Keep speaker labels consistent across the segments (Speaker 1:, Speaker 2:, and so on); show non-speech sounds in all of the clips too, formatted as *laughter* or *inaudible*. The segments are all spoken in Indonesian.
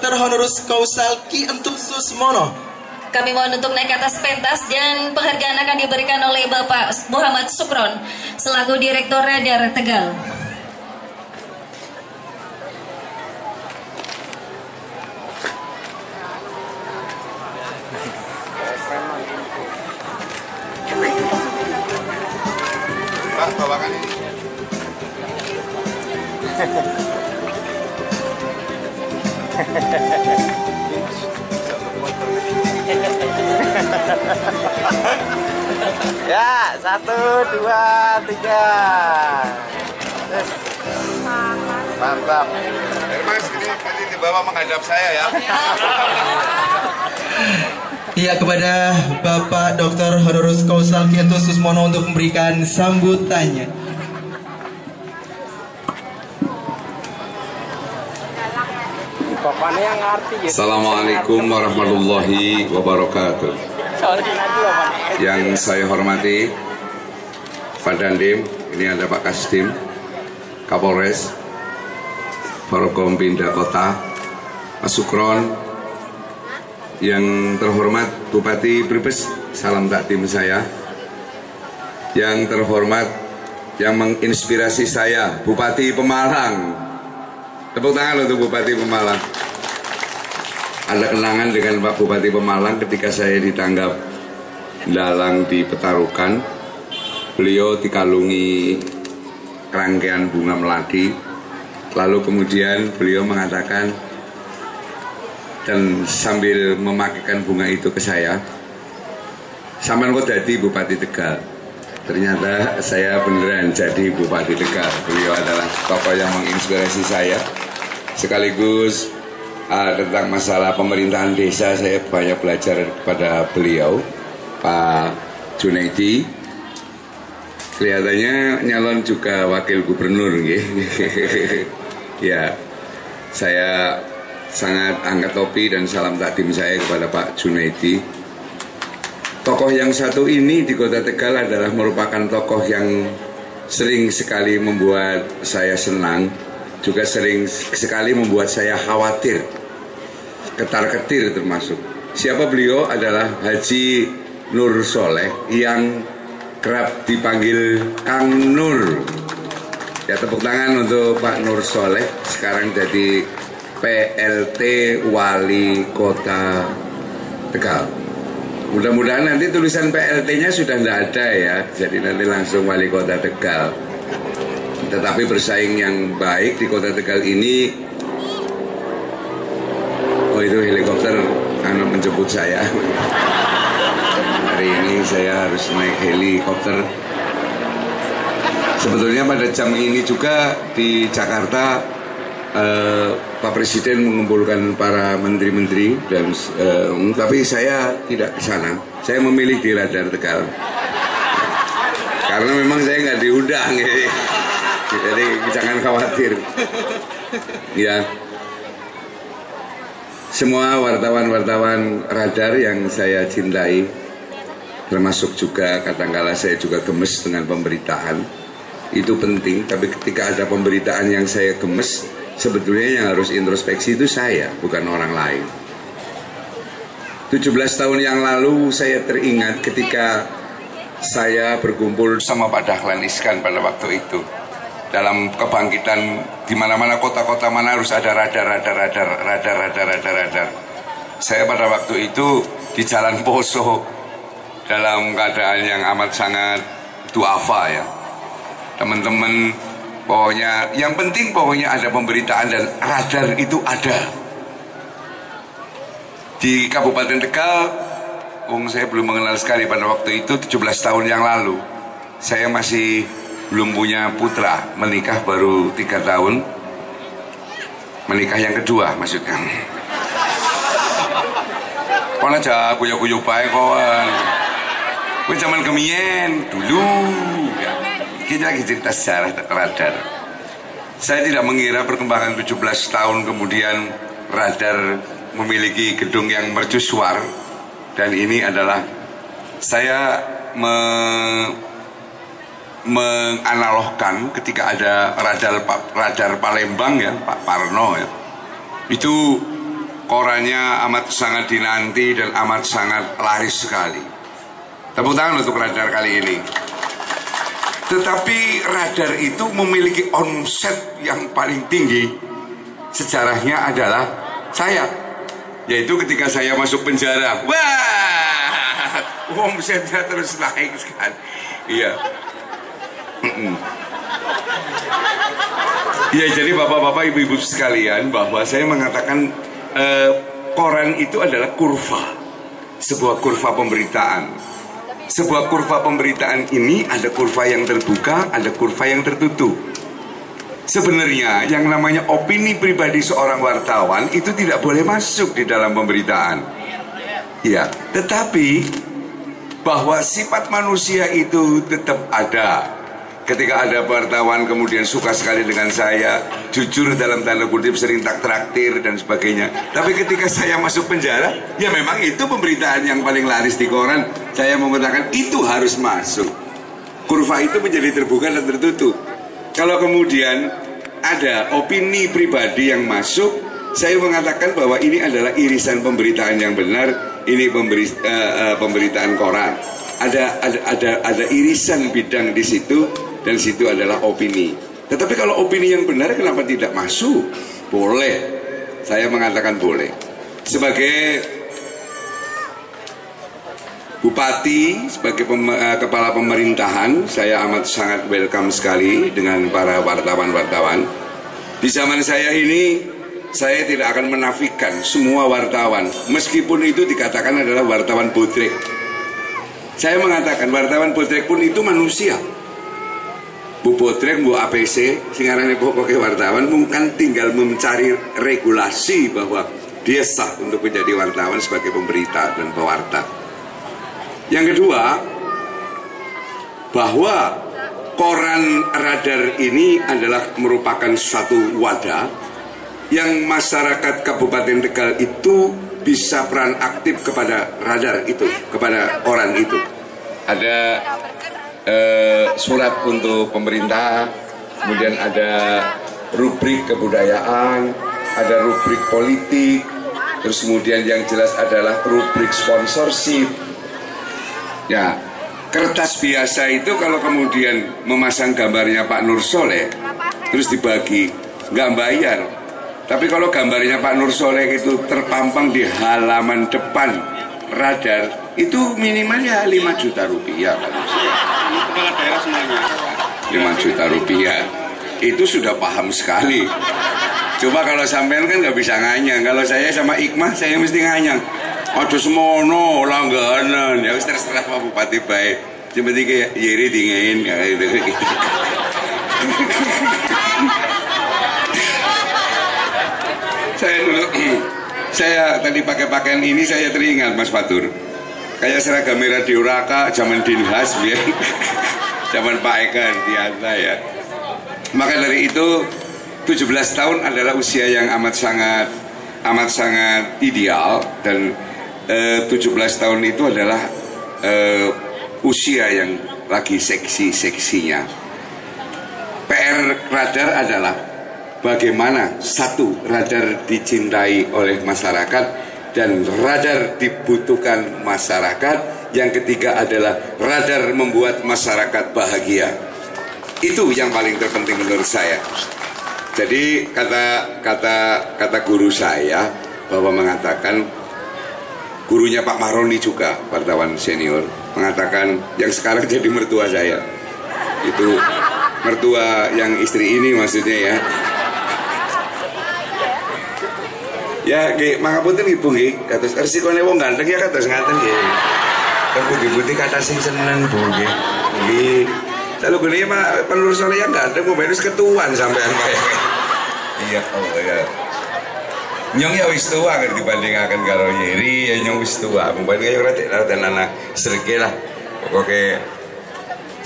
Speaker 1: Honoris Causa Ki Entusus Mono.
Speaker 2: Kami mohon untuk naik ke atas pentas dan penghargaan akan diberikan oleh Bapak Muhammad Sukron selaku Direktur Radar Tegal.
Speaker 3: Pak, bawakan ini. *laughs* *laughs*
Speaker 4: Ya, satu, dua, tiga. Mantap.
Speaker 3: Mas, ini nanti dibawa menghadap saya ya.
Speaker 1: Iya kepada Bapak Dr. Honoris Causa Ki Entusus Mono untuk memberikan sambutannya.
Speaker 3: Assalamualaikum warahmatullahi wabarakatuh. Yang saya hormati Pak Dandim, ini ada Pak Kasdim, Kapolres, Forkompinda Kota, Pak Sukron, yang terhormat Bupati Brebes, salam takdim saya. Yang terhormat yang menginspirasi saya, Bupati Pemalang. Tepuk tangan untuk Bupati Pemalang. Ada kenangan dengan Pak Bupati Pemalang ketika saya ditanggap dalang di Petarukan. Beliau dikalungi rangkaian bunga melati. Lalu kemudian beliau mengatakan dan sambil memakaikan bunga itu ke saya, sampean kok jadi Bupati Tegal. Ternyata saya beneran jadi Bupati Tegal. Beliau adalah tokoh yang menginspirasi saya. Sekaligus ah, tentang masalah pemerintahan desa saya banyak belajar kepada beliau, Pak Junaidi. Kelihatannya nyalon juga wakil gubernur, *laughs* ya, saya sangat angkat topi dan salam takdim saya kepada Pak Junaidi. Tokoh yang satu ini di Kota Tegal adalah merupakan tokoh yang sering sekali membuat saya senang, juga sering sekali membuat saya khawatir, ketar-ketir termasuk. Siapa beliau adalah Haji Nur Soleh yang kerap dipanggil Kang Nur. Ya tepuk tangan untuk Pak Nur Soleh sekarang jadi PLT Wali Kota Tegal. Mudah-mudahan nanti tulisan PLT-nya sudah tidak ada ya, jadi nanti langsung Wali Kota Tegal. Tetapi bersaing yang baik di Kota Tegal ini, oh itu helikopter anu menjemput saya. Hari ini saya harus naik helikopter. Sebetulnya pada jam ini juga di Jakarta eh, Pak Presiden mengumpulkan para menteri-menteri dan eh, tapi saya tidak ke sana. Saya memilih di Radar Tegal. Karena memang saya nggak diundang jadi, jadi jangan khawatir. Ya. Semua wartawan-wartawan radar yang saya cintai termasuk juga kadangkala saya juga gemes dengan pemberitaan itu penting tapi ketika ada pemberitaan yang saya gemes sebetulnya yang harus introspeksi itu saya bukan orang lain 17 tahun yang lalu saya teringat ketika saya berkumpul sama Pak Dahlan Iskan pada waktu itu dalam kebangkitan di mana-mana kota-kota mana harus ada radar radar radar radar radar radar radar. Saya pada waktu itu di Jalan Poso dalam keadaan yang amat sangat duafa ya. Teman-teman pokoknya yang penting pokoknya ada pemberitaan dan radar itu ada. Di Kabupaten Tegal Wong saya belum mengenal sekali pada waktu itu 17 tahun yang lalu. Saya masih belum punya putra. Menikah baru tiga tahun. Menikah yang kedua maksudnya. Kau aja kuyo-kuyo baik kawan Gue zaman kemien dulu. Kita lagi cerita sejarah radar. Saya tidak mengira perkembangan 17 tahun kemudian Radar memiliki gedung yang mercusuar. Dan ini adalah Saya me, menganalogkan ketika ada radar radar Palembang ya Pak Parno ya itu korannya amat sangat dinanti dan amat sangat laris sekali. Tepuk tangan untuk radar kali ini. Tetapi radar itu memiliki omset yang paling tinggi. Sejarahnya adalah saya. Yaitu ketika saya masuk penjara. Wah, omsetnya terus naik sekali. Iya. Mm-mm. Ya jadi bapak-bapak ibu-ibu sekalian bahwa saya mengatakan eh, koran itu adalah kurva. Sebuah kurva pemberitaan. Sebuah kurva pemberitaan ini ada kurva yang terbuka ada kurva yang tertutup. Sebenarnya yang namanya opini pribadi seorang wartawan itu tidak boleh masuk di dalam pemberitaan. Ya tetapi bahwa sifat manusia itu tetap ada Ketika ada wartawan kemudian suka sekali dengan saya, jujur dalam tanda kutip sering tak traktir dan sebagainya. Tapi ketika saya masuk penjara, ya memang itu pemberitaan yang paling laris di koran. Saya mengatakan itu harus masuk. Kurva itu menjadi terbuka dan tertutup. Kalau kemudian ada opini pribadi yang masuk, saya mengatakan bahwa ini adalah irisan pemberitaan yang benar, ini pemberi, uh, uh, pemberitaan koran. Ada, ada ada ada irisan bidang di situ dan situ adalah opini. Tetapi kalau opini yang benar kenapa tidak masuk? Boleh. Saya mengatakan boleh. Sebagai Bupati, sebagai pem, uh, kepala pemerintahan, saya amat sangat welcome sekali dengan para wartawan-wartawan. Di zaman saya ini, saya tidak akan menafikan semua wartawan, meskipun itu dikatakan adalah wartawan botrek. Saya mengatakan wartawan botrek pun itu manusia. Bu Bu APC, singarane pokoknya wartawan mungkin tinggal mencari regulasi bahwa dia sah untuk menjadi wartawan sebagai pemberita dan pewarta. Yang kedua, bahwa koran radar ini adalah merupakan suatu wadah yang masyarakat Kabupaten Tegal itu bisa peran aktif kepada radar itu, kepada koran itu. Ada eh, surat untuk pemerintah, kemudian ada rubrik kebudayaan, ada rubrik politik, terus kemudian yang jelas adalah rubrik sponsorship. Ya, kertas biasa itu kalau kemudian memasang gambarnya Pak Nur Soleh, terus dibagi, nggak bayar. Tapi kalau gambarnya Pak Nur Soleh itu terpampang di halaman depan radar, itu minimalnya 5 juta rupiah. Pak.
Speaker 4: Kepala daerah semuanya.
Speaker 3: 5 juta rupiah. Itu sudah paham sekali. Coba kalau sampean kan nggak bisa nganyang. Kalau saya sama Ikmah saya mesti nganyang. Aduh semono langganan. Ya wis terserah Pak Bupati baik seperti kayak Yeri dingin kayak gitu. Saya dulu *clears throat* saya tadi pakai pakaian ini saya teringat Mas Fatur kayak seragam Radio Raka zaman Dinhas ya *laughs* zaman Pak Eka Ardianta ya. Maka dari itu 17 tahun adalah usia yang amat sangat amat sangat ideal dan eh, 17 tahun itu adalah eh, usia yang lagi seksi-seksinya. PR radar adalah bagaimana satu radar dicintai oleh masyarakat dan radar dibutuhkan masyarakat. Yang ketiga adalah radar membuat masyarakat bahagia. Itu yang paling terpenting menurut saya. Jadi kata kata kata guru saya bahwa mengatakan gurunya Pak Maroni juga wartawan senior mengatakan yang sekarang jadi mertua saya. Itu mertua yang istri ini maksudnya ya ya nggih mangapunten ibu nggih kados resikone wong ganteng ya kados ngaten nggih kan putih-putih kata sing seneng bu nggih nggih Lalu gini mah penerus oleh yang ganteng mau benus ketuan sampean Pak. iya oh iya. Nyong ya wis tua kan dibandingkan karo Yeri ya nyong wis tua. Mungkin kayak rada rada nana serge lah. Pokoknya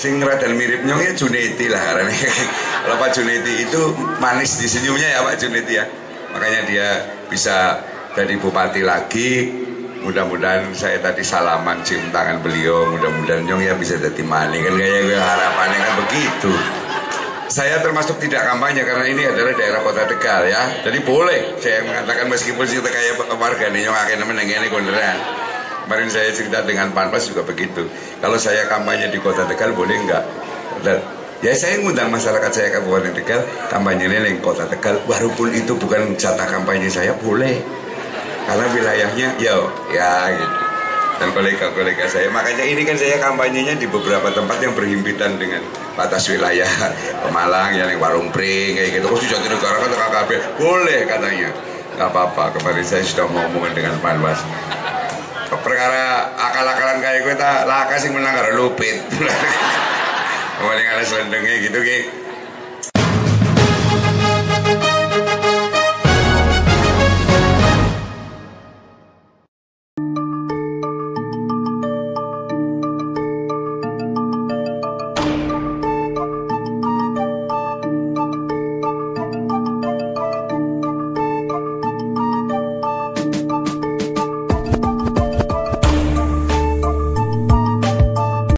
Speaker 3: sing rada mirip nyong ya Juneti lah *laughs* karena kalau Pak Juneti itu manis di senyumnya ya Pak Juneti ya makanya dia bisa jadi bupati lagi mudah-mudahan saya tadi salaman cium tangan beliau mudah-mudahan nyong ya bisa jadi maning kan kayak gue harapannya kan begitu saya termasuk tidak kampanye karena ini adalah daerah kota Tegal ya. Jadi boleh saya mengatakan meskipun kita kayak warga nih yang akhirnya menengeni konderan. Kemarin saya cerita dengan Panpas juga begitu. Kalau saya kampanye di kota Tegal boleh nggak? Ya saya ngundang masyarakat saya Kabupaten Tegal kampanye di kota Tegal. Walaupun itu bukan jatah kampanye saya boleh. Karena wilayahnya ya ya gitu dan kolega-kolega saya. Makanya ini kan saya kampanyenya di beberapa tempat yang berhimpitan dengan batas wilayah *laughs* Pemalang, yang warung pring kayak gitu. Khusus Jatinegara kan KKB boleh katanya. Gak apa-apa. Kemarin saya sudah ngomongin dengan Panwas. Perkara akal-akalan kayak gue tak laka sih menang karena lupit. *laughs* Kemarin ada selendengnya gitu kayak